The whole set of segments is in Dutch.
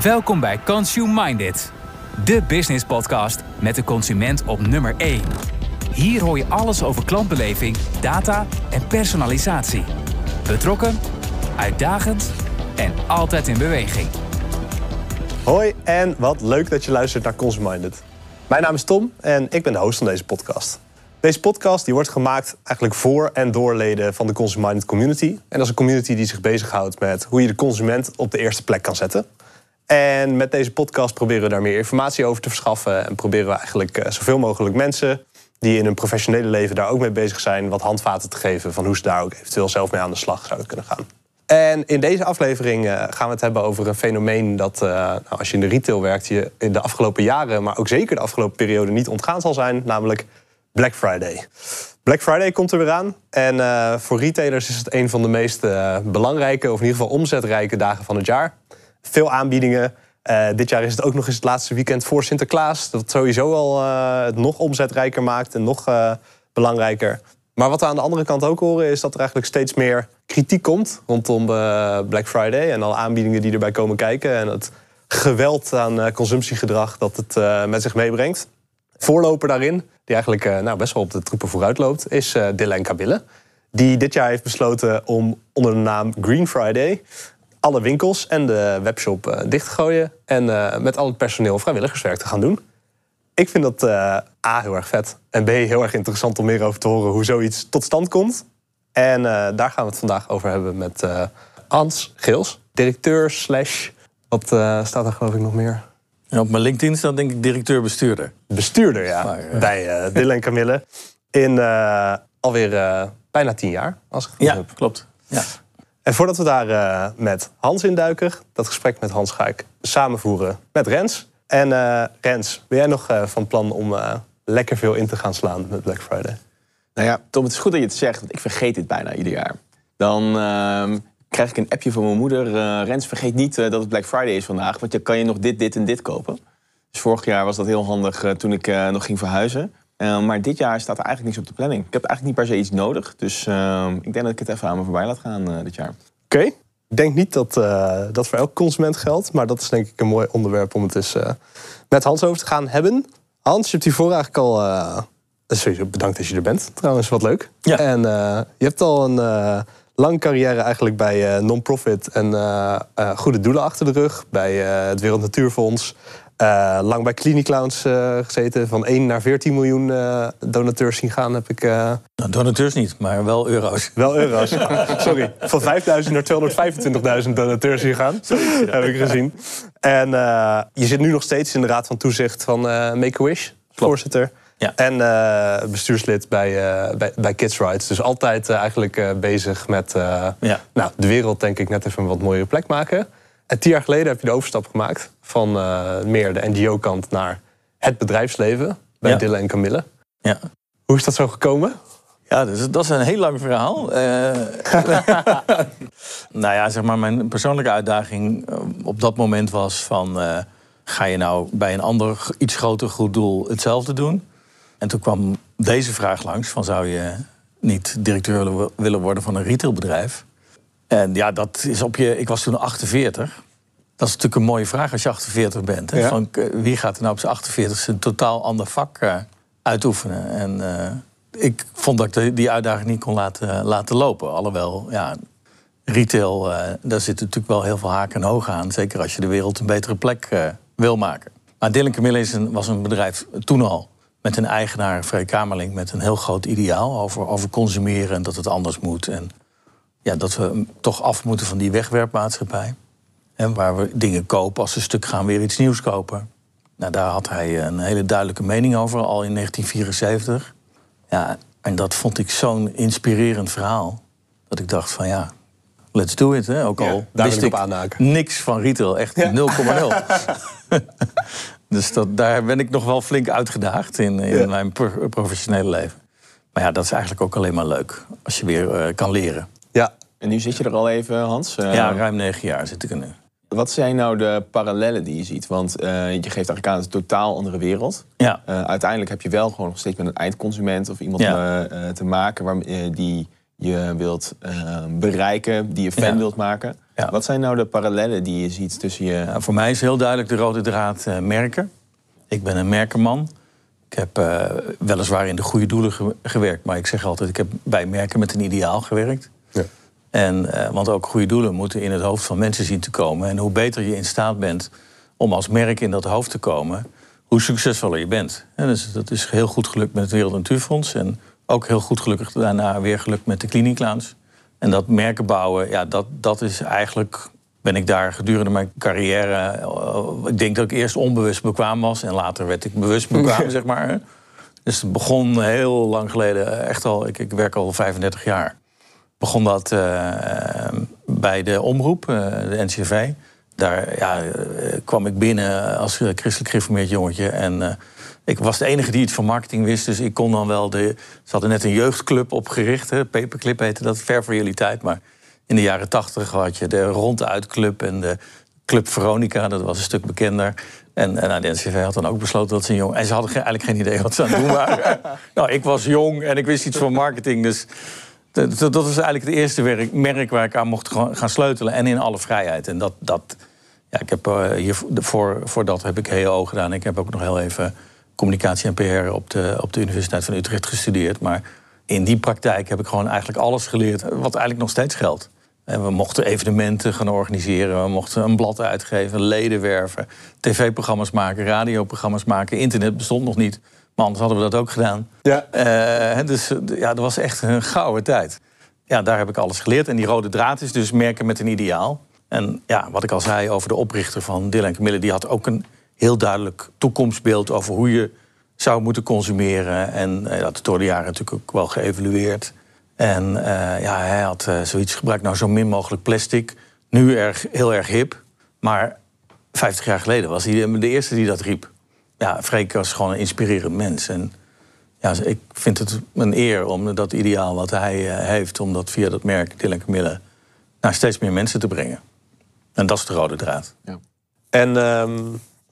Welkom bij Consume Minded, de business podcast met de consument op nummer 1. Hier hoor je alles over klantbeleving, data en personalisatie. Betrokken, uitdagend en altijd in beweging. Hoi en wat leuk dat je luistert naar Consuminded. Mijn naam is Tom en ik ben de host van deze podcast. Deze podcast die wordt gemaakt eigenlijk voor en door leden van de Consuminded community. En dat is een community die zich bezighoudt met hoe je de consument op de eerste plek kan zetten. En met deze podcast proberen we daar meer informatie over te verschaffen. En proberen we eigenlijk eh, zoveel mogelijk mensen die in hun professionele leven daar ook mee bezig zijn, wat handvaten te geven van hoe ze daar ook eventueel zelf mee aan de slag zouden kunnen gaan. En in deze aflevering eh, gaan we het hebben over een fenomeen dat, eh, nou, als je in de retail werkt, je in de afgelopen jaren, maar ook zeker de afgelopen periode niet ontgaan zal zijn, namelijk Black Friday. Black Friday komt er weer aan. En voor retailers is het een van de meest belangrijke, of in ieder geval omzetrijke dagen van het jaar. Veel aanbiedingen. dit jaar is het ook nog eens het laatste weekend voor Sinterklaas. Dat sowieso al het nog omzetrijker maakt en nog belangrijker. Maar wat we aan de andere kant ook horen is dat er eigenlijk steeds meer kritiek komt rondom Black Friday en alle aanbiedingen die erbij komen kijken en het geweld aan consumptiegedrag dat het met zich meebrengt. Voorloper daarin, die eigenlijk nou, best wel op de troepen vooruit loopt, is Dylan Kabille. Die dit jaar heeft besloten om onder de naam Green Friday alle winkels en de webshop dicht te gooien en met al het personeel vrijwilligerswerk te gaan doen. Ik vind dat A heel erg vet en B heel erg interessant om meer over te horen hoe zoiets tot stand komt. En daar gaan we het vandaag over hebben met Hans Geels, directeur slash... Wat staat er geloof ik nog meer? Ja, op mijn LinkedIn staat denk ik directeur-bestuurder. Bestuurder, ja. Maar, Bij uh, Dylan en Camille. In alweer bijna tien jaar, als ik het goed ja, heb. klopt. Ja. En voordat we daar met Hans induiken... dat gesprek met Hans ga ik samenvoeren met Rens. En Rens, ben jij nog van plan om lekker veel in te gaan slaan met Black Friday? Nou ja, Tom, het is goed dat je het zegt, want ik vergeet dit bijna ieder jaar. Dan uh, krijg ik een appje van mijn moeder. Uh, Rens, vergeet niet uh, dat het Black Friday is vandaag, want dan kan je nog dit, dit en dit kopen. Dus vorig jaar was dat heel handig uh, toen ik nog ging verhuizen. Maar dit jaar staat er eigenlijk niks op de planning. Ik heb eigenlijk niet per se iets nodig. Dus ehm, ik denk dat ik het even aan me voorbij laat gaan dit jaar. Oké. Okay. Ik denk niet dat dat voor elke consument geldt. Maar dat is denk ik een mooi onderwerp om het eens met Hans over te gaan hebben. Hans, je hebt hiervoor eigenlijk al Sowieso bedankt dat je er bent. Trouwens, wat leuk. Ja. En je hebt al een lange carrière eigenlijk bij non-profit en goede doelen achter de rug. Bij het Wereld Natuurfonds. Lang bij Clinic Clowns gezeten. Van 1 naar 14 miljoen donateurs zien gaan heb ik... Nou, donateurs niet, maar wel euro's. Wel euro's, sorry. Van 5.000 naar 225.000 donateurs zien gaan. Sorry, heb ik gezien. En je zit nu nog steeds in de Raad van Toezicht van Make-A-Wish. Voorzitter. Ja. En uh, bestuurslid bij, uh, bij, bij, Kids Rights. Dus altijd uh, eigenlijk bezig met ja. nou, de wereld, denk ik, net even een wat mooiere plek maken. En tien jaar geleden heb je de overstap gemaakt van meer de NGO-kant naar het bedrijfsleven bij ja. Dille en Camille. Ja. Hoe is dat zo gekomen? Ja, dat is, dat is een heel lang verhaal. nou ja, zeg maar, mijn persoonlijke uitdaging op dat moment was van... ga je nou bij een ander, iets groter goed doel hetzelfde doen? En toen kwam deze vraag langs: van zou je niet directeur willen worden van een retailbedrijf? En ja, dat is op je. Ik was toen 48. Dat is natuurlijk een mooie vraag als je 48 bent. Hè? Ja. Van, wie gaat er nou op zijn 48 een totaal ander vak uh, uitoefenen? En uh, ik vond dat ik die uitdaging niet kon laten, laten lopen. Alhoewel, ja, retail, uh, daar zit natuurlijk wel heel veel haken en ogen aan. Zeker als je de wereld een betere plek wil maken. Maar Dylan Camille is een, was een bedrijf toen al met een eigenaar, Vrij Kamerling, met een heel groot ideaal over, over consumeren en dat het anders moet. En ja, dat we toch af moeten van die wegwerpmaatschappij. En waar we dingen kopen, als ze stuk gaan, weer iets nieuws kopen. Nou, daar had hij een hele duidelijke mening over, al in 1974. Ja, en dat vond ik zo'n inspirerend verhaal. Dat ik dacht van ja, let's do it. Hè? Ook al daar wist ik niks van retail, echt 0,0. Dus dat, daar ben ik nog wel flink uitgedaagd in, in Ja. mijn pro- professionele leven. Maar ja, dat is eigenlijk ook alleen maar leuk. Als je weer eh, kan leren. En nu zit je er al even, Hans. Eh, ja, ruim negen jaar zit ik er nu. Wat zijn nou de parallellen die je ziet? Want eh, je geeft eigenlijk aan het is een totaal andere wereld. Ja, Eh, uiteindelijk heb je wel gewoon nog steeds met een eindconsument of iemand Ja. te maken waar, die je wilt bereiken, die je fan Ja. wilt maken. Ja. Wat zijn nou de parallellen die je ziet tussen je... Ja, voor mij is heel duidelijk de rode draad merken. Ik ben een merkenman. Ik heb eh, weliswaar in de goede doelen ge- gewerkt, maar ik zeg altijd: ik heb bij merken met een ideaal gewerkt. En, eh, want ook goede doelen moeten in het hoofd van mensen zien te komen. En hoe beter je in staat bent om als merk in dat hoofd te komen, hoe succesvoller je bent. En dus dat is heel goed gelukt met het Wereld Natuurfonds. En ook heel goed gelukkig daarna weer gelukt met de Lounge. En dat merken bouwen, ja, dat, dat is eigenlijk. Ben ik daar gedurende mijn carrière. eh, Ik denk dat ik eerst onbewust bekwaam was. En later werd ik bewust bekwaam, zeg maar. Dus het begon heel lang geleden. Echt al, ik, ik werk al 35 jaar begon dat eh, bij de omroep, eh, de NCV. Daar ja, eh, kwam ik binnen als christelijk gereformeerd jongetje. En ik was de enige die iets van marketing wist. Dus ik kon dan wel de... Ze hadden net een jeugdclub opgericht. Hè, Paperclip heette dat, ver voor jullie tijd. Maar in de jaren tachtig had je de Ronduit Club en de Club Veronica. Dat was een stuk bekender. En, en nou, de NCV had dan ook besloten dat ze een jong... En ze hadden ge- eigenlijk geen idee wat ze aan het doen waren. nou, ik was jong en ik wist iets van marketing. Dus dat, dat eigenlijk het eerste merk waar ik aan mocht gaan gaan sleutelen. En in alle vrijheid. En dat, dat ja, ik heb eh, hier voor, voor dat heb ik HEO gedaan. Ik heb ook nog heel even communicatie en PR op de, op de Universiteit van Utrecht gestudeerd. Maar in die praktijk heb ik gewoon eigenlijk alles geleerd wat eigenlijk nog steeds geldt. En we mochten evenementen gaan organiseren, we mochten een blad uitgeven, leden werven, tv-programma's maken, radioprogramma's maken. Internet bestond nog niet, maar anders hadden we dat ook gedaan. Ja. Eh, dus eh, ja, dat was echt een gouden tijd. Ja, daar heb ik alles geleerd. En die rode draad is dus merken met een ideaal. En ja, wat ik al zei over de oprichter van Dylan Camille... die had ook een heel duidelijk toekomstbeeld over hoe je zou moeten consumeren. En eh, dat is door de jaren natuurlijk ook wel geëvalueerd. En ja, hij had zoiets gebruikt, nou zo min mogelijk plastic. Nu erg, heel erg hip. Maar 50 jaar geleden was hij de eerste die dat riep. Ja, Freek was gewoon een inspirerend mens. En ja, ik vind het een eer om dat ideaal wat hij eh, heeft... om dat via dat merk Dylan Camille naar steeds meer mensen te brengen. En dat is de rode draad. En ehm,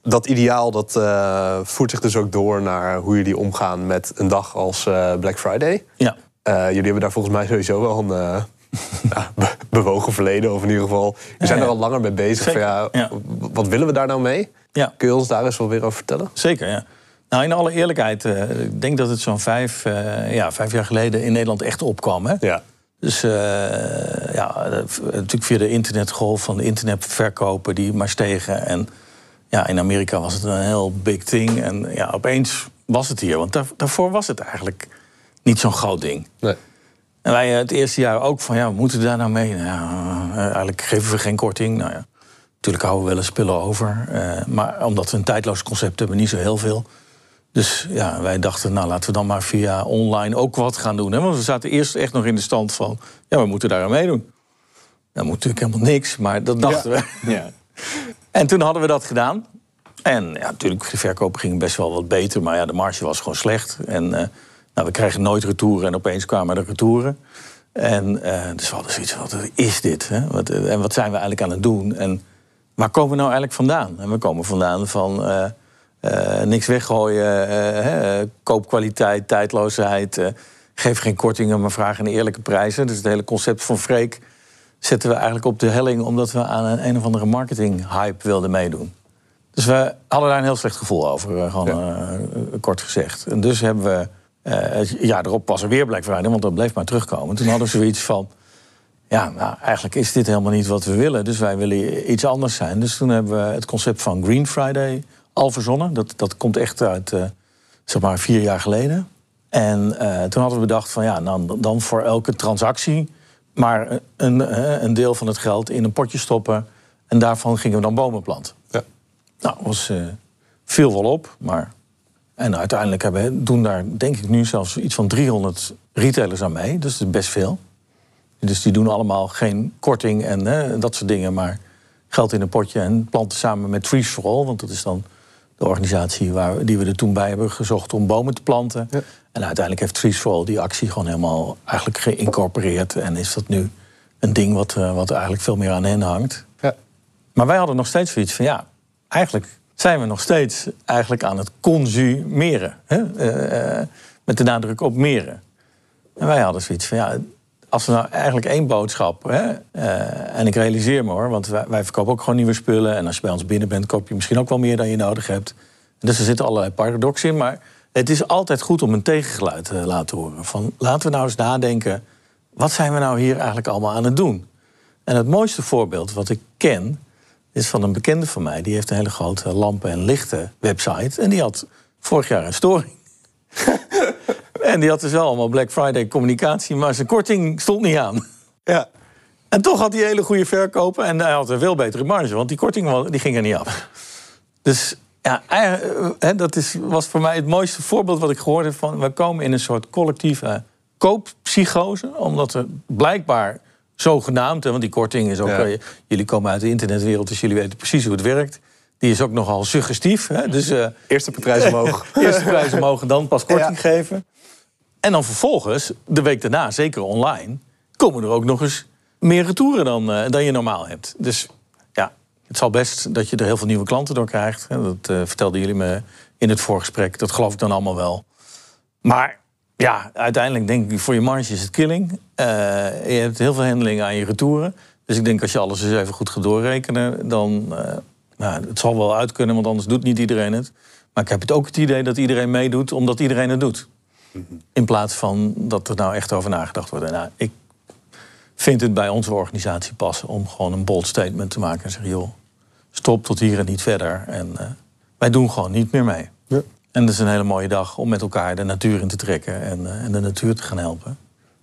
dat ideaal dat, eh, voert zich dus ook door naar hoe jullie omgaan met een dag als eh, Black Friday. Ja, jullie hebben daar volgens mij sowieso wel een ja, bewogen verleden. Of in ieder geval, we zijn er al langer mee bezig. Van, ja, Wat willen we daar nou mee? ja. Kun je ons daar eens wel weer over vertellen? Zeker, ja. Nou, in alle eerlijkheid, eh, ik denk dat het zo'n vijf, eh, ja, vijf jaar geleden in Nederland echt opkwam. Hè? Ja. Dus eh, ja, natuurlijk via de internetgolf van de internetverkopen die maar stegen. En ja, in Amerika was het een heel big thing. En ja, opeens was het hier. Want daar- daarvoor was het eigenlijk niet zo'n groot ding. Nee. En wij eh, het eerste jaar ook van, ja, we moeten daar nou mee? Nou, ja, eh, eigenlijk geven we geen korting. Nou ja, natuurlijk houden we wel eens spullen over. eh, maar omdat we een tijdloos concept hebben, niet zo heel veel. Dus ja, wij dachten, nou laten we dan maar via online ook wat gaan doen. Hè? Want we zaten eerst echt nog in de stand van, ja, we moeten daar aan meedoen. Dat moet natuurlijk helemaal niks, maar dat dachten we. Ja. En toen hadden we dat gedaan. En ja, natuurlijk, de verkopen gingen best wel wat beter. Maar ja, de marge was gewoon slecht. En eh, nou, we kregen nooit retouren. En opeens kwamen er retouren. En eh, dus we hadden zoiets van, wat is dit? Hè? Wat, eh, en wat zijn we eigenlijk aan het doen? En waar komen we nou eigenlijk vandaan? En we komen vandaan van eh, niks weggooien. hè, koopkwaliteit, tijdloosheid. geef geen kortingen, maar vraag een eerlijke prijzen. Dus het hele concept van Freek zetten we eigenlijk op de helling... omdat we aan een, een of andere marketing-hype wilden meedoen. Dus we hadden daar een heel slecht gevoel over, gewoon kort gezegd. En dus hebben we... eh, het jaar erop was er weer Black Friday, want dat bleef maar terugkomen. Toen hadden we zoiets van... Ja, nou, eigenlijk is dit helemaal niet wat we willen. Dus wij willen iets anders zijn. Dus toen hebben we het concept van Green Friday al verzonnen. Dat, dat komt echt uit, eh, zeg maar, vier jaar geleden. En eh, toen hadden we bedacht van, ja, dan, dan voor elke transactie... maar een, een deel van het geld in een potje stoppen... en daarvan gingen we dan bomen planten. Ja. Nou, was, viel wel op, maar... En uiteindelijk hebben, doen daar, denk ik nu zelfs iets van 300 retailers aan mee. Dus dat is best veel. Dus die doen allemaal geen korting en eh, dat soort dingen, maar geld in een potje en planten samen met Trees for All, want dat is dan de organisatie waar, die we er toen bij hebben gezocht om bomen te planten. Ja. En uiteindelijk heeft Trees for All die actie gewoon helemaal eigenlijk geïncorporeerd en is dat nu een ding wat, eh, wat eigenlijk veel meer aan hen hangt. Ja. Maar wij hadden nog steeds zoiets van ja, eigenlijk zijn we nog steeds eigenlijk aan het consumeren. Hè? Eh, eh, met de nadruk op meren. En wij hadden zoiets van ja, als we nou eigenlijk één boodschap... Hè, eh, en ik realiseer me hoor, want wij, wij, verkopen ook gewoon nieuwe spullen... en als je bij ons binnen bent, koop je misschien ook wel meer dan je nodig hebt. Dus er zitten allerlei paradoxen in, maar het is altijd goed om een tegengeluid te laten horen. Van, laten we nou eens nadenken, wat zijn we nou hier eigenlijk allemaal aan het doen? En het mooiste voorbeeld wat ik ken, is van een bekende van mij. Die heeft een hele grote lampen- en lichten website. En die had vorig jaar een storing. en die had dus wel allemaal Black Friday communicatie, maar zijn korting stond niet aan. Ja. En toch had hij hele goede verkopen en hij had een veel betere marge, want die korting die ging er niet af. Dus ja, eh, dat is, was voor mij het mooiste voorbeeld wat ik gehoord heb van... we komen in een soort collectieve kooppsychose, omdat er blijkbaar zogenaamd... want die korting is ook... Ja. jullie komen uit de internetwereld, dus jullie weten precies hoe het werkt... Die is ook nogal suggestief. Hè? Dus, uh, eerste prijs omhoog. eerste prijs omhoog en dan pas korting ja. geven. En dan vervolgens, de week daarna, zeker online... komen er ook nog eens meer retouren dan, uh, dan je normaal hebt. Dus ja, het zal best dat je er heel veel nieuwe klanten door krijgt. Dat uh, vertelden jullie me in het voorgesprek. Dat geloof ik dan allemaal wel. Maar ja, uiteindelijk denk ik, voor je marge is het killing. je hebt heel veel handelingen aan je retouren. Dus ik denk als je alles eens even goed gaat doorrekenen... dan nou, het zal wel uit kunnen, want anders doet niet iedereen het. Maar ik heb het ook het idee dat iedereen meedoet omdat iedereen het doet. In plaats van dat er nou echt over nagedacht wordt. Nou, ik vind het bij onze organisatie passen om gewoon een bold statement te maken en zeggen: joh, stop tot hier en niet verder. En uh, wij doen gewoon niet meer mee. Ja. En dat is een hele mooie dag om met elkaar de natuur in te trekken en, uh, en de natuur te gaan helpen.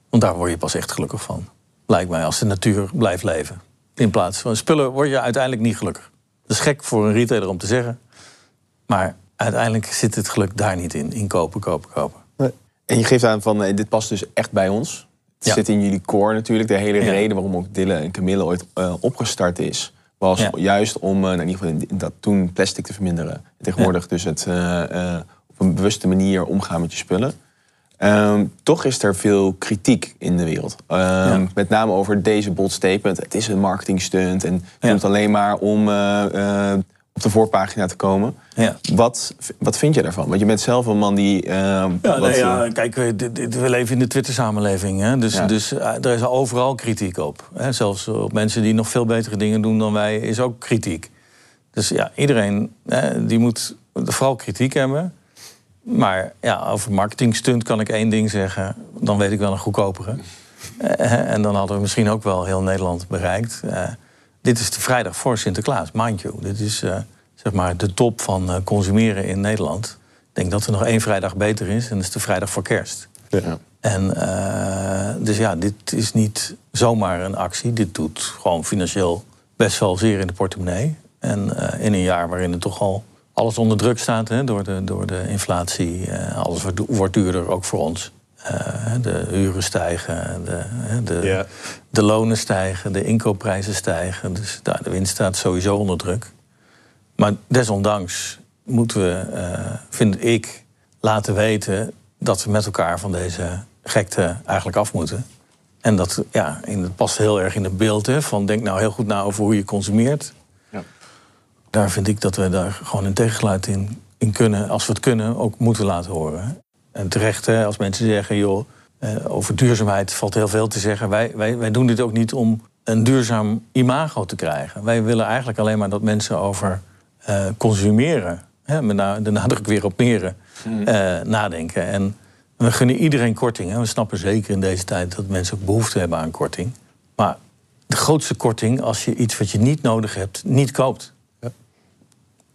Want daar word je pas echt gelukkig van. Lijkt mij als de natuur blijft leven. In plaats van spullen word je uiteindelijk niet gelukkig. Dat is gek voor een retailer om te zeggen. Maar uiteindelijk zit het geluk daar niet in. In kopen, kopen, kopen. Nee. En je geeft aan van, eh, dit past dus echt bij ons. Het zit in jullie core natuurlijk. De hele ja. reden waarom ook Dille en Camille ooit uh, opgestart is... was ja. juist om uh, in ieder geval dat toen plastic te verminderen. Tegenwoordig dus het uh, op een bewuste manier omgaan met je spullen. Um, toch is er veel kritiek in de wereld. Um, ja. Met name over deze bold statement. Het is een marketingstunt en het komt alleen maar om op de voorpagina te komen. Ja. Wat, wat vind je daarvan? Want je bent zelf een man die... Uh, ja, wat, nee, ja, kijk, we, leven in de Twitter-samenleving. Hè? Dus, dus er is overal kritiek op. Hè? Zelfs op mensen die nog veel betere dingen doen dan wij is ook kritiek. Dus ja, iedereen hè, die moet vooral kritiek hebben... Maar ja, over marketingstunt kan ik één ding zeggen. Dan weet ik wel een goedkopere. En dan hadden we misschien ook wel heel Nederland bereikt. Dit is de vrijdag voor Sinterklaas, mind you. Dit is uh, zeg maar de top van consumeren in Nederland. Ik denk dat er nog één vrijdag beter is. En dat is de vrijdag voor kerst. Ja. En dus ja, dit is niet zomaar een actie. Dit doet gewoon financieel best wel zeer in de portemonnee. En in een jaar waarin het toch al alles onder druk staat hè, door, de, door de inflatie. Alles wordt, wordt, duurder, ook voor ons. Uh, de huren stijgen, de, de, yeah. de, lonen stijgen, de inkoopprijzen stijgen. Dus daar, de winst staat sowieso onder druk. Maar desondanks moeten we, uh, vind ik, laten weten dat we met elkaar van deze gekte eigenlijk af moeten. En dat ja, het past heel erg in het beeld hè, van denk nou heel goed na over hoe je consumeert daar vind ik dat we daar gewoon een tegengeluid in, in kunnen, als we het kunnen, ook moeten laten horen. En terecht, hè, als mensen zeggen, joh, eh, over duurzaamheid valt heel veel te zeggen. Wij, wij, wij doen dit ook niet om een duurzaam imago te krijgen. Wij willen eigenlijk alleen maar dat mensen over uh, consumeren, hè, met de nadruk weer op meren, mm. uh, nadenken. En we gunnen iedereen korting. Hè. We snappen zeker in deze tijd dat mensen ook behoefte hebben aan korting. Maar de grootste korting als je iets wat je niet nodig hebt, niet koopt.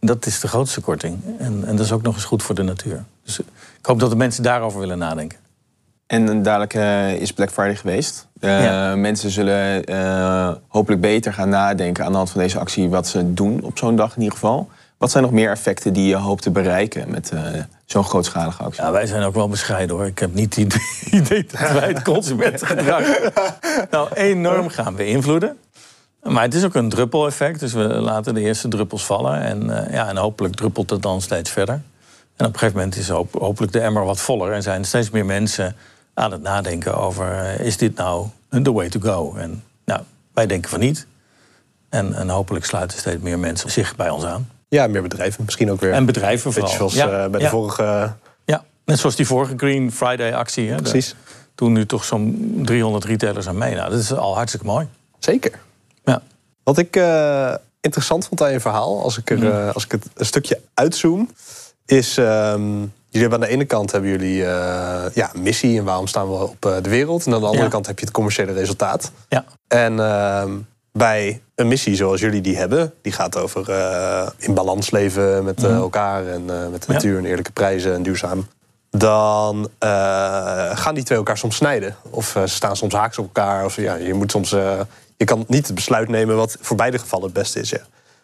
Dat is de grootste korting. En, en dat is ook nog eens goed voor de natuur. Dus ik hoop dat de mensen daarover willen nadenken. En dadelijk uh, is Black Friday geweest. Uh, ja. Mensen zullen uh, hopelijk beter gaan nadenken aan de hand van deze actie wat ze doen op zo'n dag in ieder geval. Wat zijn nog meer effecten die je hoopt te bereiken met zo'n grootschalige actie? Ja, wij zijn ook wel bescheiden hoor. Ik heb niet het idee dat wij het consumentengedrag nou enorm gaan beïnvloeden. Maar het is ook een druppeleffect, dus we laten de eerste druppels vallen. En, ja, en hopelijk druppelt het dan steeds verder. En op een gegeven moment is hoop, hopelijk de emmer wat voller... en zijn steeds meer mensen aan het nadenken over... Uh, is dit nou the way to go? En nou, wij denken van niet. En, en hopelijk sluiten steeds meer mensen zich bij ons aan. Ja, meer bedrijven misschien ook weer. En bedrijven vooral. Zoals ja, uh, bij ja. de vorige... Ja, net zoals die vorige Green Friday actie. Hè? Precies. doen nu toch zo'n 300 retailers aan mee. Nou, dat is al hartstikke mooi. Zeker. Ja. Wat ik eh, interessant vond aan je verhaal, als ik, er, eh, als ik het een stukje uitzoom, is. ehm, jullie hebben aan de ene kant hebben jullie eh, ja, missie en waarom staan we op eh, de wereld. En aan de andere Ja. kant heb je het commerciële resultaat. Ja. En ehm, bij een missie zoals jullie die hebben, die gaat over eh, in balans leven met eh, elkaar en met de natuur en eerlijke prijzen en duurzaam. Dan gaan die twee elkaar soms snijden. Of ze staan soms haaks op elkaar. Of ja, je moet soms. je kan niet het besluit nemen wat voor beide gevallen het beste is. Ja.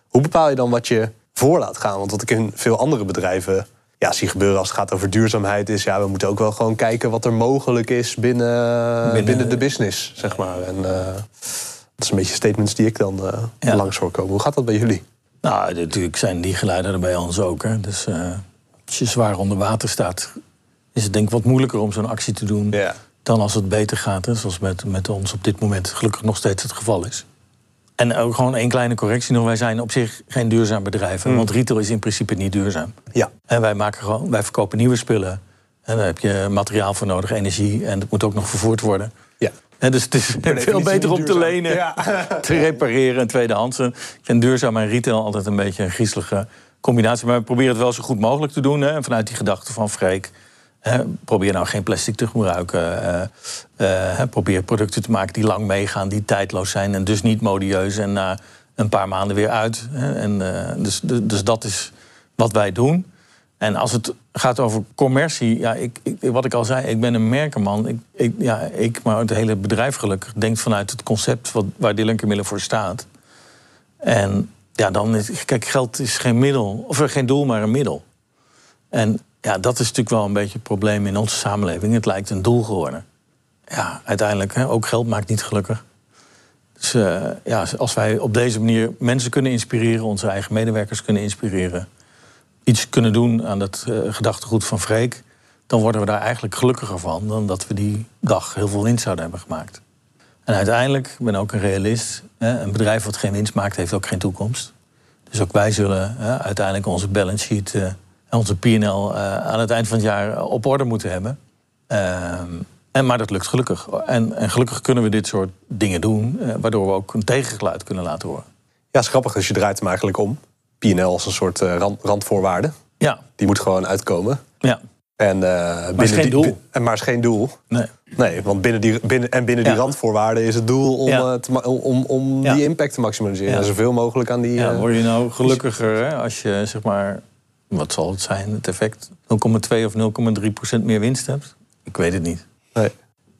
Hoe bepaal je dan wat je voor laat gaan? Want wat ik in veel andere bedrijven ja, zie gebeuren als het gaat over duurzaamheid, is ja, we moeten ook wel gewoon kijken wat er mogelijk is binnen, binnen, Binnen- de business, zeg maar. En eh, dat is een beetje statements die ik dan eh, Ja. langs hoor komen. Hoe gaat dat bij jullie? Nou, natuurlijk zijn die geluiden er bij ons ook. Hè. Dus eh, als je zwaar onder water staat, is het denk ik wat moeilijker om zo'n actie te doen Ja. dan als het beter gaat. Hè, zoals met, met ons op dit moment gelukkig nog steeds het geval is. En ook gewoon één kleine correctie nog. Wij zijn op zich geen duurzaam bedrijf. hè, Want retail is in principe niet duurzaam. Ja. En wij, maken gewoon, wij verkopen nieuwe spullen. En daar heb je materiaal voor nodig, energie. En dat moet ook nog vervoerd worden. Ja. En dus het is veel beter om te lenen, Ja. te repareren en tweedehands. Ik vind duurzaam en retail altijd een beetje een griezelige combinatie. Maar we proberen het wel zo goed mogelijk te doen. Hè. En vanuit die gedachte van Freek. Probeer nou geen plastic te gebruiken. eh, eh, probeer producten te maken die lang meegaan, die tijdloos zijn. En dus niet modieus en na een paar maanden weer uit. En, eh, dus, dus, dus dat is wat wij doen. En als het gaat over commercie, ja, ik, ik, wat ik al zei, ik ben een merkenman. Ik, ik, ja, ik, maar het hele bedrijf gelukkig, denkt vanuit het concept wat, waar Camille voor staat. En ja, dan is, kijk, geld is geen middel, of geen doel, maar een middel. En ja, dat is natuurlijk wel een beetje het probleem in onze samenleving. Het lijkt een doel geworden. Ja, uiteindelijk, hè, ook geld maakt niet gelukkig. Dus eh, ja, als wij op deze manier mensen kunnen inspireren, onze eigen medewerkers kunnen inspireren, iets kunnen doen aan dat eh, gedachtegoed van Freek, dan worden we daar eigenlijk gelukkiger van dan dat we die dag heel veel winst zouden hebben gemaakt. En uiteindelijk, ik ben ook een realist, hè, een bedrijf wat geen winst maakt, heeft ook geen toekomst. Dus ook wij zullen hè, uiteindelijk onze balance sheet eh, onze P&L eh, aan het eind van het jaar op orde moeten hebben. Ehm, en, maar dat lukt gelukkig. En, en gelukkig kunnen we dit soort dingen doen, eh, waardoor we ook een tegengeluid kunnen laten horen. Ja, is grappig, dus je draait hem eigenlijk om. PNL als een soort eh, rand, randvoorwaarde. Ja, Die moet gewoon uitkomen. ja. En, eh, binnen is geen die- doel. en maar is geen doel. Nee. Nee, want binnen die, binnen, en binnen die randvoorwaarden is het doel om, Ja. te ma- om, om Ja. die impact te maximaliseren. En zoveel mogelijk aan die. Ja, word je nou gelukkiger hè, als je zeg maar, wat zal het zijn, het effect, 0,2 of 0,3 procent meer winst hebt? Ik weet het niet. nee.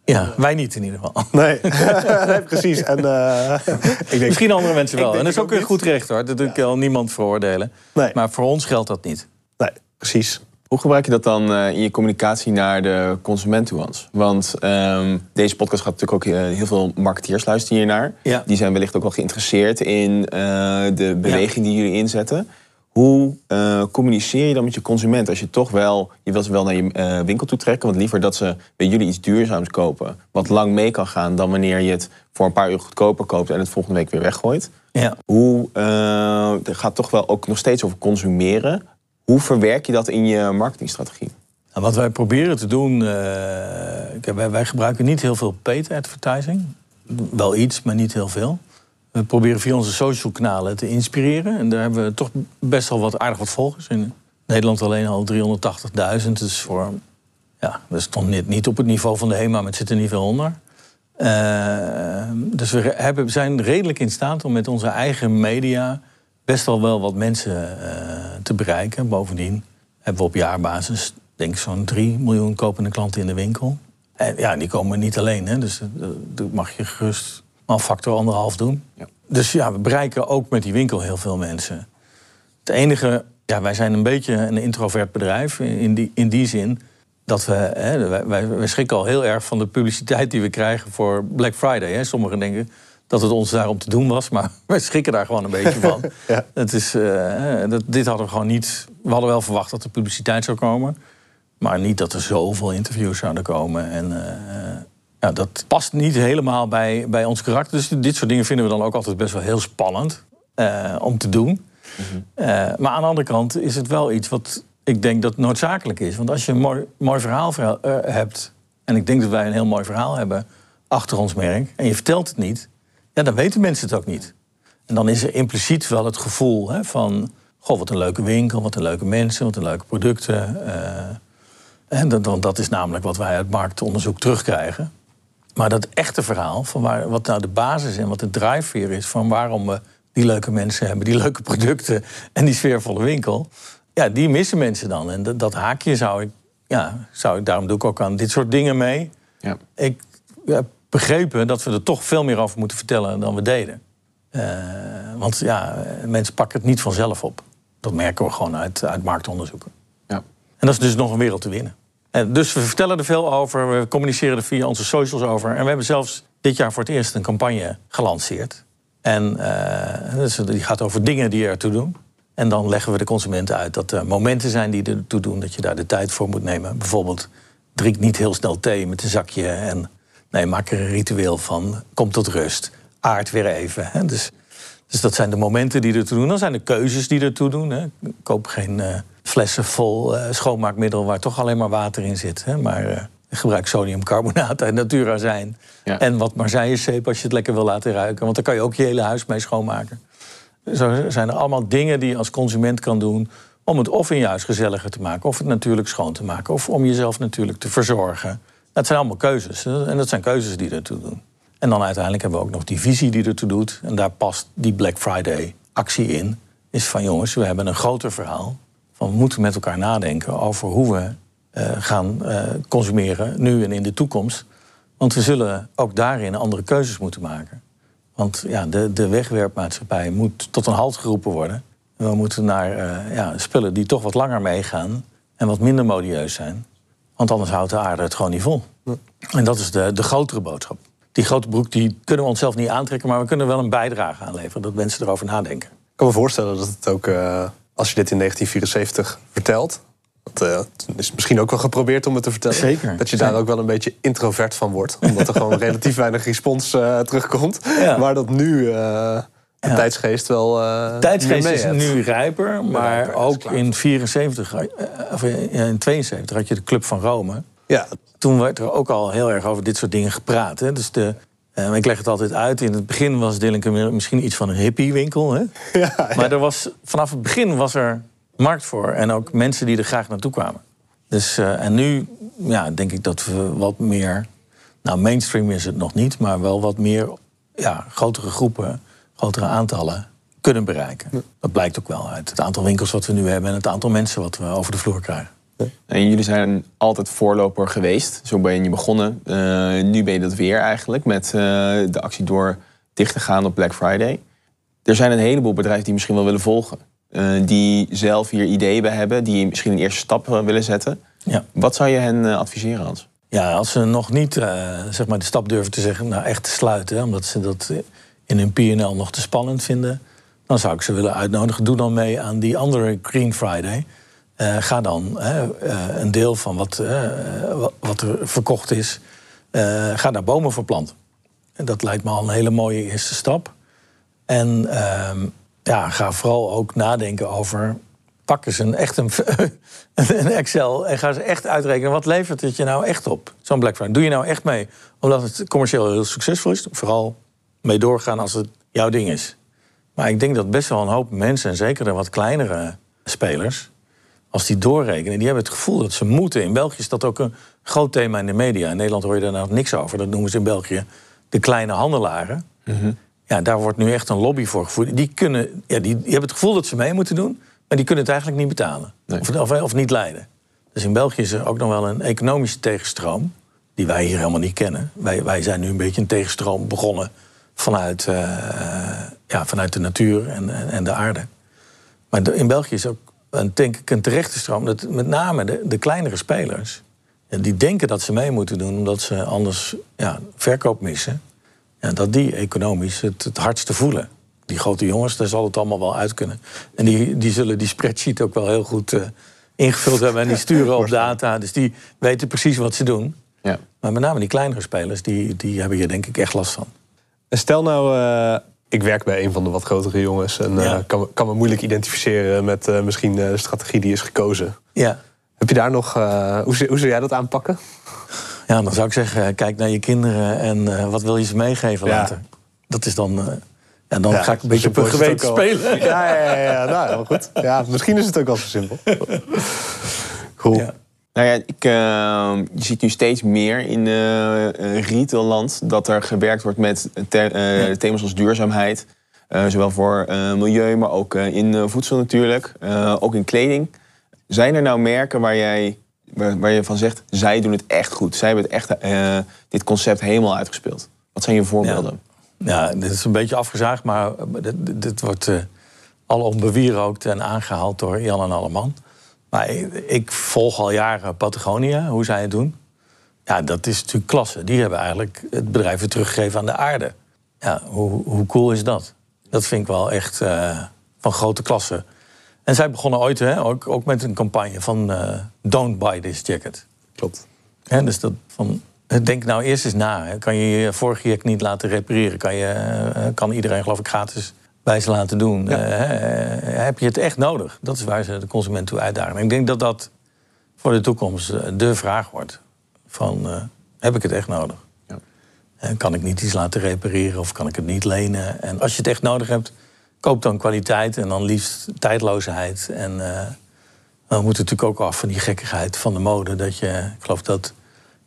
Ja, wij niet in ieder geval. Nee. nee, precies. En, eh, ik denk, Misschien andere mensen wel. En dat is ook een goed recht hoor. Dat wil ik al niemand veroordelen. Nee. Maar voor ons geldt dat niet. Nee, precies. Hoe gebruik je dat dan eh, in je communicatie naar de consument toe, Hans? Want ehm, deze podcast gaat natuurlijk ook eh, heel veel marketeers luisteren hiernaar. Ja. Die zijn wellicht ook wel geïnteresseerd in eh, de beweging die jullie inzetten. Hoe eh, communiceer je dan met je consument als je toch wel, je wilt ze wel naar je eh, winkel toe trekken, want liever dat ze bij jullie iets duurzaams kopen, wat lang mee kan gaan, dan wanneer je het voor een paar uur goedkoper koopt en het volgende week weer weggooit. Ja. Hoe, eh, het gaat toch wel ook nog steeds over consumeren. Hoe verwerk je dat in je marketingstrategie? Nou, wat wij proberen te doen, wij, wij gebruiken niet heel veel paid advertising. Wel iets, maar niet heel veel. We proberen via onze social kanalen te inspireren. En daar hebben we toch best wel wat aardig wat volgers. In Nederland alleen al 380.000. Dus voor, ja, we stonden net niet op het niveau van de HEMA, maar het zit er niet veel onder. Eh, dus we hebben, zijn redelijk in staat om met onze eigen media best wel wel wat mensen eh, te bereiken. Bovendien hebben we op jaarbasis denk ik zo'n 3 miljoen kopende klanten in de winkel. En ja, die komen niet alleen, hè, dus dat, dat mag je gerust maar een factor anderhalf doen. Ja. Dus ja, we bereiken ook met die winkel heel veel mensen. Het enige, ja, wij zijn een beetje een introvert bedrijf in die, in die zin dat we, hè, wij, wij, schrikken al heel erg van de publiciteit die we krijgen voor Black Friday. Hè. Sommigen denken dat het ons daarom te doen was, maar wij schrikken daar gewoon een beetje van. Ja. Het is, eh, dat, dit hadden we gewoon niet. We hadden wel verwacht dat er publiciteit zou komen, maar niet dat er zoveel interviews zouden komen. En eh, ja, dat past niet helemaal bij, bij ons karakter. Dus dit soort dingen vinden we dan ook altijd best wel heel spannend eh, om te doen. Eh, maar aan de andere kant is het wel iets wat ik denk dat noodzakelijk is. Want als je een mooi, mooi verhaal verha- eh, hebt En ik denk dat wij een heel mooi verhaal hebben achter ons merk. En je vertelt het niet, ja, dan weten mensen het ook niet. En dan is er impliciet wel het gevoel hè, van... Goh, wat een leuke winkel, wat een leuke mensen, wat een leuke producten. En dat, dat is namelijk wat wij uit marktonderzoek terugkrijgen. Maar dat echte verhaal, van waar, wat nou de basis en wat de drijfveer is... van waarom we die leuke mensen hebben, die leuke producten... en die sfeervolle winkel, ja, die missen mensen dan. En dat, dat haakje zou ik, ja, zou ik, daarom doe ik ook aan dit soort dingen mee. Ja. Ik heb begrepen dat we er toch veel meer over moeten vertellen dan we deden. Uh, want ja, mensen pakken het niet vanzelf op. Dat merken we gewoon uit, uit marktonderzoeken. Ja. En dat is dus nog een wereld te winnen. Dus we vertellen er veel over, we communiceren er via onze socials over. En we hebben zelfs dit jaar voor het eerst een campagne gelanceerd. En uh, dus die gaat over dingen die ertoe doen. En dan leggen we de consumenten uit dat er momenten zijn die ertoe doen, dat je daar de tijd voor moet nemen. Bijvoorbeeld, drink niet heel snel thee met een zakje en nee, maak er een ritueel van. Kom tot rust. Aard weer even. Hè. Dus, dus dat zijn de momenten die ertoe doen. Dan zijn de keuzes die ertoe doen. Hè. Koop geen uh, flessen vol uh, schoonmaakmiddel waar toch alleen maar water in zit. Hè. Maar uh, gebruik sodiumcarbonaat uit Natura zijn. Ja. En wat zeep als je het lekker wil laten ruiken. Want dan kan je ook je hele huis mee schoonmaken. Zo zijn er allemaal dingen die je als consument kan doen om het of in je huis gezelliger te maken, of het natuurlijk schoon te maken, of om jezelf natuurlijk te verzorgen. Dat zijn allemaal keuzes. En dat zijn keuzes die ertoe doen. En dan uiteindelijk hebben we ook nog die visie die ertoe doet. En daar past die Black Friday actie in. Is van jongens, we hebben een groter verhaal. Van we moeten met elkaar nadenken over hoe we uh, gaan uh, consumeren nu en in de toekomst. Want we zullen ook daarin andere keuzes moeten maken. Want ja, de, de wegwerpmaatschappij moet tot een halt geroepen worden. En we moeten naar uh, ja, spullen die toch wat langer meegaan en wat minder modieus zijn. Want anders houdt de aarde het gewoon niet vol. En dat is de, de grotere boodschap. Die grote broek die kunnen we onszelf niet aantrekken, maar we kunnen wel een bijdrage aanleveren. Dat mensen erover nadenken. Ik kan me voorstellen dat het ook, uh, als je dit in 1974 vertelt, dat uh, is misschien ook wel geprobeerd om het te vertellen. Zeker. Dat je daar ook wel een beetje introvert van wordt. Omdat er gewoon relatief weinig respons uh, terugkomt. Ja. Maar dat nu uh, de ja. tijdsgeest wel. Uh, tijdsgeest is nu rijper. Maar rijper, ook in 74, of in 72 had je de Club van Rome. Ja. Toen werd er ook al heel erg over dit soort dingen gepraat. Hè. Dus de, ik leg het altijd uit. In het begin was Dillingham misschien iets van een hippiewinkel. Hè? Ja, ja. Maar er was, vanaf het begin was er markt voor. En ook mensen die er graag naartoe kwamen. Dus, uh, en nu ja, denk ik dat we wat meer. Nou, mainstream is het nog niet, maar wel wat meer ja, grotere groepen, grotere aantallen kunnen bereiken. Dat blijkt ook wel uit het aantal winkels wat we nu hebben en het aantal mensen wat we over de vloer krijgen. En jullie zijn altijd voorloper geweest. Zo ben je begonnen. Uh, nu ben je dat weer eigenlijk met uh, de actie door dicht te gaan op Black Friday. Er zijn een heleboel bedrijven die misschien wel willen volgen. Uh, die zelf hier ideeën bij hebben, die misschien een eerste stap willen zetten. Ja. Wat zou je hen adviseren, Hans? Ja, als ze nog niet zeg maar de stap durven te zeggen, nou echt te sluiten, omdat ze dat in hun PNL nog te spannend vinden, dan zou ik ze willen uitnodigen. Doe dan mee aan die andere Green Friday. Ga dan een deel van wat, wat er verkocht is, ga daar bomen voor planten. En dat lijkt me al een hele mooie eerste stap. En ehm, ja, ga vooral ook nadenken over. Pak eens een, echt een, een Excel en ga ze echt uitrekenen. Wat levert het je nou echt op? Zo'n Black Friday. Doe je nou echt mee omdat het commercieel heel succesvol is? Vooral mee doorgaan als het jouw ding is. Maar ik denk dat best wel een hoop mensen, en zeker de wat kleinere spelers, als die doorrekenen, die hebben het gevoel dat ze moeten. In België is dat ook een groot thema in de media. In Nederland hoor je daar nou niks over. Dat noemen ze in België de kleine handelaren. Mm ja, daar wordt nu echt een lobby voor gevoerd. Die, kunnen, ja, die, die hebben het gevoel dat ze mee moeten doen, maar die kunnen het eigenlijk niet betalen. Of, of, of, niet leiden. Dus in België is er ook nog wel een economische tegenstroom, die wij hier helemaal niet kennen. Wij, wij zijn nu een beetje een tegenstroom begonnen vanuit, uh, ja, vanuit de natuur en, en de aarde. Maar in België is ook een, denk ik een terechte stroom. Dat met name de, de kleinere spelers, die denken dat ze mee moeten doen omdat ze anders ja, verkoop missen ja, dat die economisch het, het hardste voelen. Die grote jongens, daar zal het allemaal wel uit kunnen. En die, die zullen die spreadsheet ook wel heel goed uh, ingevuld hebben. En die sturen op data. Dus die weten precies wat ze doen. Ja. Maar met name die kleinere spelers, die, die hebben hier denk ik echt last van. En stel nou, uh, ik werk bij een van de wat grotere jongens. En uh, kan, kan me moeilijk identificeren met misschien de strategie die is gekozen. Ja. Heb je daar nog, hoe, hoe zou jij dat aanpakken? Ja, dan zou ik zeggen, kijk naar je kinderen en eh, wat wil je ze meegeven Ja. later? Dat is dan... eh, ja, dan Ja, ga ik een beetje op is het geweten spelen. Ja, ja, ja, ja. Nou, goed. Ja, misschien is het ook wel zo simpel. Cool. Nou ja, ik, eh, je ziet nu steeds meer in uh, retailland dat er gewerkt wordt met eh, thema's als duurzaamheid. Zowel voor milieu, maar ook in voedsel natuurlijk. Ook in kleding. Zijn er nou merken waar, jij, waar, waar je van zegt, zij doen het echt goed. Zij hebben het echt, dit concept helemaal uitgespeeld. Wat zijn je voorbeelden? Ja, dit is een beetje afgezaagd, maar dit, dit wordt eh alom bewierookt en aangehaald door Jan en Alleman. Maar ik, ik volg al jaren Patagonia, hoe zij het doen. Ja, dat is natuurlijk klasse. Die hebben eigenlijk het bedrijf weer teruggegeven aan de aarde. Ja, hoe, hoe cool is dat? Dat vind ik wel echt eh, van grote klasse. En zij begonnen ooit hè, ook, ook met een campagne van eh, Don't buy this jacket. Klopt. Dus dat van, denk nou eerst eens na. Hè. Kan je je vorige jack niet laten repareren? Kan, je, eh, kan iedereen geloof ik gratis bij ze laten doen? Eh, eh, heb je het echt nodig? Dat is waar ze de consument toe uitdagen. En ik denk dat dat voor de toekomst eh, de vraag wordt. Van, heb ik het echt nodig? Ja. En kan ik niet iets laten repareren of kan ik het niet lenen? En als je het echt nodig hebt, koop dan kwaliteit en dan liefst tijdloosheid. En dan moet het natuurlijk ook af van die gekkigheid van de mode. Dat je, ik geloof dat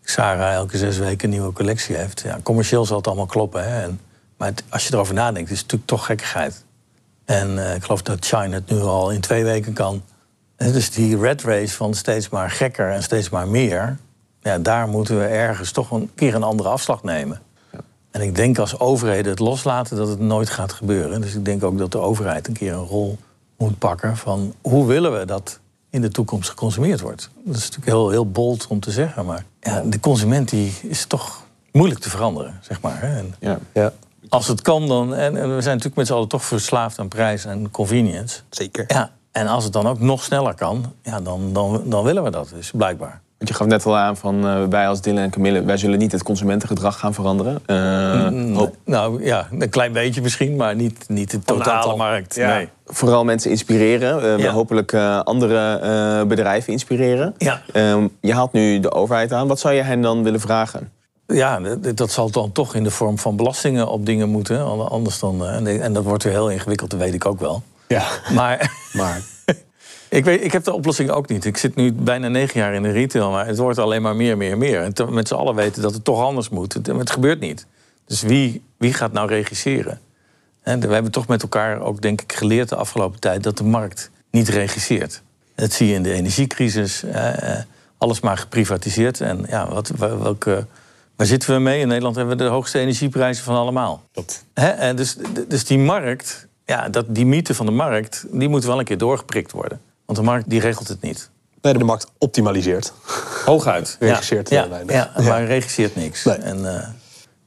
Sarah elke zes weken een nieuwe collectie heeft. Ja, commercieel zal het allemaal kloppen. Hè? En, maar het- als je erover nadenkt, is het natuurlijk toch gekkigheid. En eh, ik geloof dat China het nu al in twee weken kan. En dus die red race van steeds maar gekker en steeds maar meer... Ja, daar moeten we ergens toch een keer een andere afslag nemen. En ik denk als overheden het loslaten dat het nooit gaat gebeuren. Dus ik denk ook dat de overheid een keer een rol moet pakken van hoe willen we dat in de toekomst geconsumeerd wordt. Dat is natuurlijk heel, heel bold om te zeggen, maar ja, de consument die is toch moeilijk te veranderen, zeg maar. Hè. En Ja. Ja, als het kan dan, en, en we zijn natuurlijk met z'n allen toch verslaafd aan prijs en convenience. zeker. Ja, en als het dan ook nog sneller kan, ja, dan, dan, dan willen we dat dus, blijkbaar. Want je gaf net al aan van eh, wij als Dylan en Camille, wij zullen niet het consumentengedrag gaan veranderen. Eh, hoop- Nou ja, een klein beetje misschien, maar niet, niet de totale markt. Ja. Nee. vooral mensen inspireren. Ja. Hopelijk eh, andere eh, bedrijven inspireren. Ja. Ehm, je haalt nu de overheid aan. Wat zou je hen dan willen vragen? Ja, dat, dat zal dan toch in de vorm van belastingen op dingen moeten. an- Anders dan, eh, en- dat wordt weer heel ingewikkeld, dat weet ik ook wel. Ja, Maar maar ik, weet, ik heb de oplossing ook niet. Ik zit nu bijna negen jaar in de retail, maar het wordt alleen maar meer, meer, meer. En te- met z'n allen weten dat het toch anders moet. Het, het gebeurt niet. Dus wie, wie gaat nou regisseren? En we hebben toch met elkaar ook, denk ik, geleerd de afgelopen tijd dat de markt niet regisseert. Dat zie je in de energiecrisis. eh, eh, alles maar geprivatiseerd. En ja, wat, wa- welke, waar zitten we mee? In Nederland hebben we de hoogste energieprijzen van allemaal. klopt. Hè? En dus, dus die markt, ja, dat, die mythe van de markt, die moet wel een keer doorgeprikt worden. Want de markt die regelt het niet. Nee, de markt optimaliseert. Hooguit. Regisseert ja, heel ja, weinig. ja, Ja. maar regisseert niks. Nee. En eh,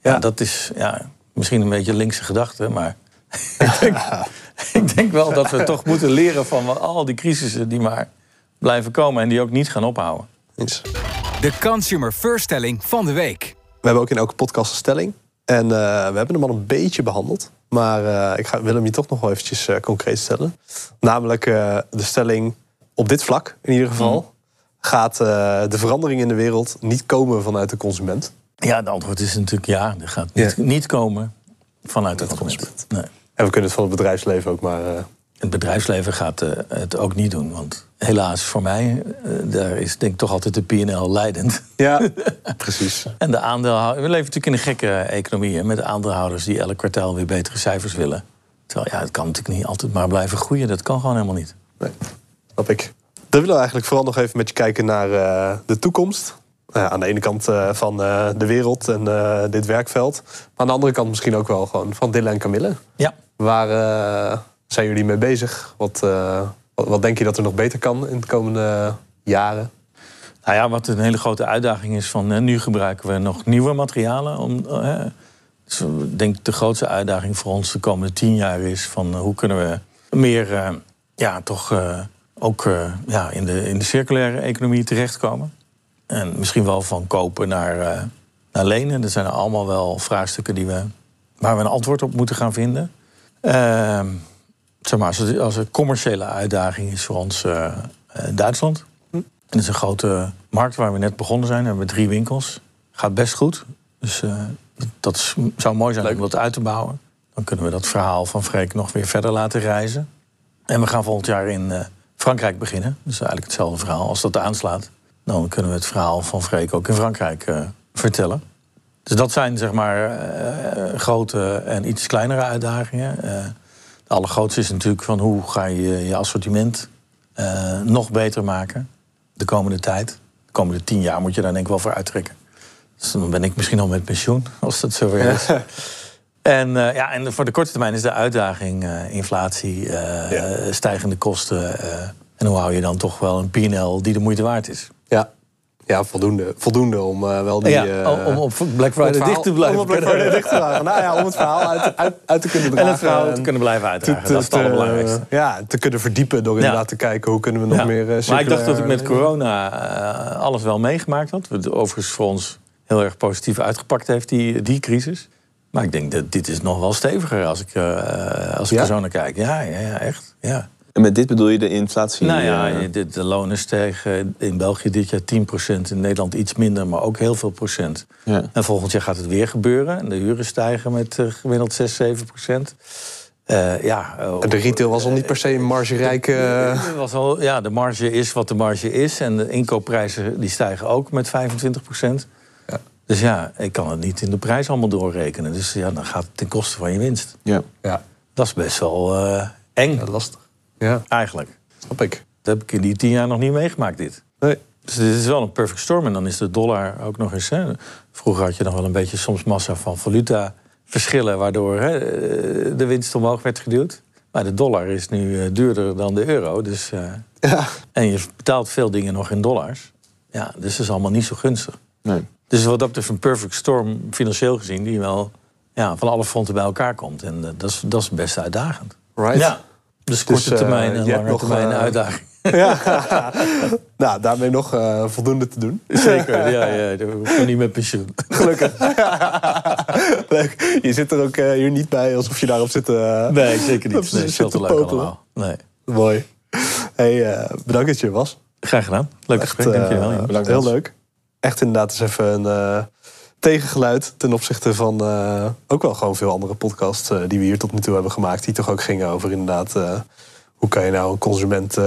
ja, Ja. dat is ja, misschien een beetje linkse gedachte, maar ik, denk, ik denk wel dat we toch moeten leren van al die crisissen die maar blijven komen en die ook niet gaan ophouden. Eens. De Consumer First stelling van de week. We hebben ook in elke podcast een stelling. En eh, we hebben hem al een beetje behandeld. Maar eh, ik ga, wil hem je toch nog wel eventjes eh, concreet stellen. Namelijk eh, de stelling op dit vlak in ieder geval... gaat eh, de verandering in de wereld niet komen vanuit de consument. Ja, het antwoord is natuurlijk ja. Dat gaat niet, Ja. niet komen vanuit de de consument. Nee. En we kunnen het van het bedrijfsleven ook maar... Het bedrijfsleven gaat eh, het ook niet doen. Want helaas voor mij, eh, daar is denk ik toch altijd de PNL leidend. ja, precies. En de aandeelhouders. We leven natuurlijk in een gekke economie. Hè, met aandeelhouders die elk kwartaal weer betere cijfers willen. Terwijl ja, het kan natuurlijk niet altijd maar blijven groeien. Dat kan gewoon helemaal niet. Nee, snap ik. Dan willen we eigenlijk vooral nog even met je kijken naar eh, de toekomst. Nou aan de ene kant van de wereld en dit werkveld. Maar aan de andere kant misschien ook wel gewoon van Dille en Camille. Ja. Waar zijn jullie mee bezig? Wat, eh, wat, wat denk je dat er nog beter kan in de komende jaren? Nou ja, wat een hele grote uitdaging is van... eh, nu gebruiken we nog nieuwe materialen. Om, eh, dus ik denk de grootste uitdaging voor ons de komende tien jaar is... van hoe kunnen we meer, ja, toch ook ja, in, de, in de circulaire economie terechtkomen. En misschien wel van kopen naar, naar lenen. Dat zijn allemaal wel vraagstukken die we, waar we een antwoord op moeten gaan vinden. Ehm, zeg maar, als, het, als een commerciële uitdaging is voor ons eh, eh, Duitsland. En dat is een grote markt waar we net begonnen zijn. We hebben drie winkels. gaat best goed. Dus uh, dat zou mooi zijn om dat uit te bouwen. Dan kunnen we dat verhaal van Freek nog weer verder laten reizen. En we gaan volgend jaar in uh, Frankrijk beginnen. Dus eigenlijk hetzelfde verhaal. Als dat aanslaat, dan kunnen we het verhaal van Freek ook in Frankrijk vertellen. Dus dat zijn zeg maar grote en iets kleinere uitdagingen. De allergrootste is natuurlijk van hoe ga je je assortiment nog beter maken de komende tijd. De komende tien jaar moet je daar denk ik wel voor uittrekken. Dus dan ben ik misschien al met pensioen, als dat zo weer is. En, uh, ja, en voor de korte termijn is de uitdaging uh, inflatie, stijgende kosten. en hoe hou je dan toch wel een PNL die de moeite waard is? Ja, ja voldoende, voldoende om wel die... Ja, om op Black Friday dicht te blijven. Om Black Friday dicht te blijven. nou ja, om het verhaal uit, uit, uit te kunnen dragen. En het verhaal te kunnen blijven uitdragen, dat is het allerbelangrijkste. ja, te kunnen verdiepen door inderdaad te kijken hoe kunnen we nog meer Maar ik dacht dat ik met corona alles wel meegemaakt had. Overigens voor ons heel erg positief uitgepakt heeft, die, die crisis. Maar ik denk dat dit is nog wel steviger als ik, uh, als ik er zo naar kijk. Ja, ja, ja, echt. Ja. En met dit bedoel je de inflatie? Nou ja, de, de lonen stegen in België dit jaar 10%, in Nederland iets minder, maar ook heel veel procent. Ja. En volgend jaar gaat het weer gebeuren. En de huren stijgen met uh, gemiddeld 6, 7 procent. Uh, ja, de retail was al niet per se een margerijke... Was al, ja, de marge is wat de marge is. En de inkoopprijzen die stijgen ook met 25 procent. Dus ja, ik kan het niet in de prijs allemaal doorrekenen. Dus ja, dan gaat het ten koste van je winst. Ja. ja. Dat is best wel uh, eng. Ja, lastig. Ja. Eigenlijk. Snap ik. Dat heb ik in die tien jaar nog niet meegemaakt, dit. Nee. Dus dit is wel een perfect storm. En dan is de dollar ook nog eens... Hè, vroeger had je nog wel een beetje soms massa van valuta verschillen... waardoor hè, de winst omhoog werd geduwd. Maar de dollar is nu uh, duurder dan de euro. Dus, uh, ja. En je betaalt veel dingen nog in dollars. Ja, dus dat is allemaal niet zo gunstig. Nee. Dus wat dat betreft een perfect storm, financieel gezien, die wel ja, van alle fronten bij elkaar komt. En uh, dat, is, dat is best uitdagend. Right. Ja. Dus korte dus, termijn en lange termijn uh, uitdaging. Ja, nou, daarmee nog uh, voldoende te doen. Zeker, ja, ja. Je niet met pensioen. Gelukkig. Leuk. Je zit er ook uh, hier niet bij alsof je daarop zit. Uh, nee, zeker niet. Nee, zit te leuk allemaal. Nee. Mooi. Hey, bedankt dat je er was. Graag gedaan. Leuk Echt, gesprek, dankjewel. Ja. Bedankt. Heel leuk echt inderdaad eens even een uh, tegengeluid ten opzichte van uh, ook wel gewoon veel andere podcasts uh, die we hier tot nu toe hebben gemaakt. Die toch ook gingen over inderdaad hoe kan je nou een consument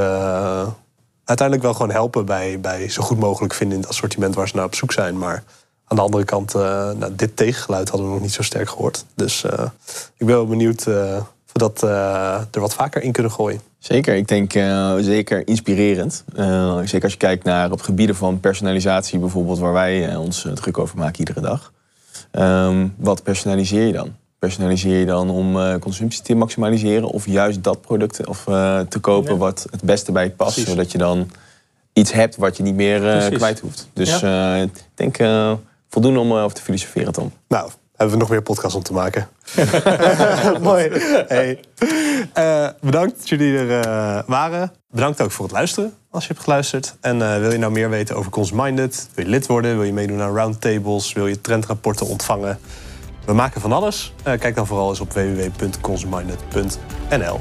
uiteindelijk wel gewoon helpen bij, bij zo goed mogelijk vinden in het assortiment waar ze naar op zoek zijn. Maar aan de andere kant, nou, dit tegengeluid hadden we nog niet zo sterk gehoord. Dus ik ben wel benieuwd of we dat er wat vaker in kunnen gooien. Zeker, ik denk uh, zeker inspirerend. Uh, zeker als je kijkt naar op gebieden van personalisatie bijvoorbeeld, waar wij uh, ons druk over maken iedere dag. Um, wat personaliseer je dan? Personaliseer je dan om consumptie te maximaliseren of juist dat product of, te kopen ja. wat het beste bij je past, Precies. zodat je dan iets hebt wat je niet meer kwijt hoeft. Dus ja. ik denk voldoende om over te filosoferen, Tom. Nou, hebben we nog meer podcasts om te maken. Mooi. Hey. Uh, bedankt dat jullie er uh, waren. Bedankt ook voor het luisteren als je hebt geluisterd. En uh, wil je nou meer weten over Consminded? Wil je lid worden? Wil je meedoen aan roundtables? Wil je trendrapporten ontvangen? We maken van alles. kijk dan vooral eens op www.consminded.nl.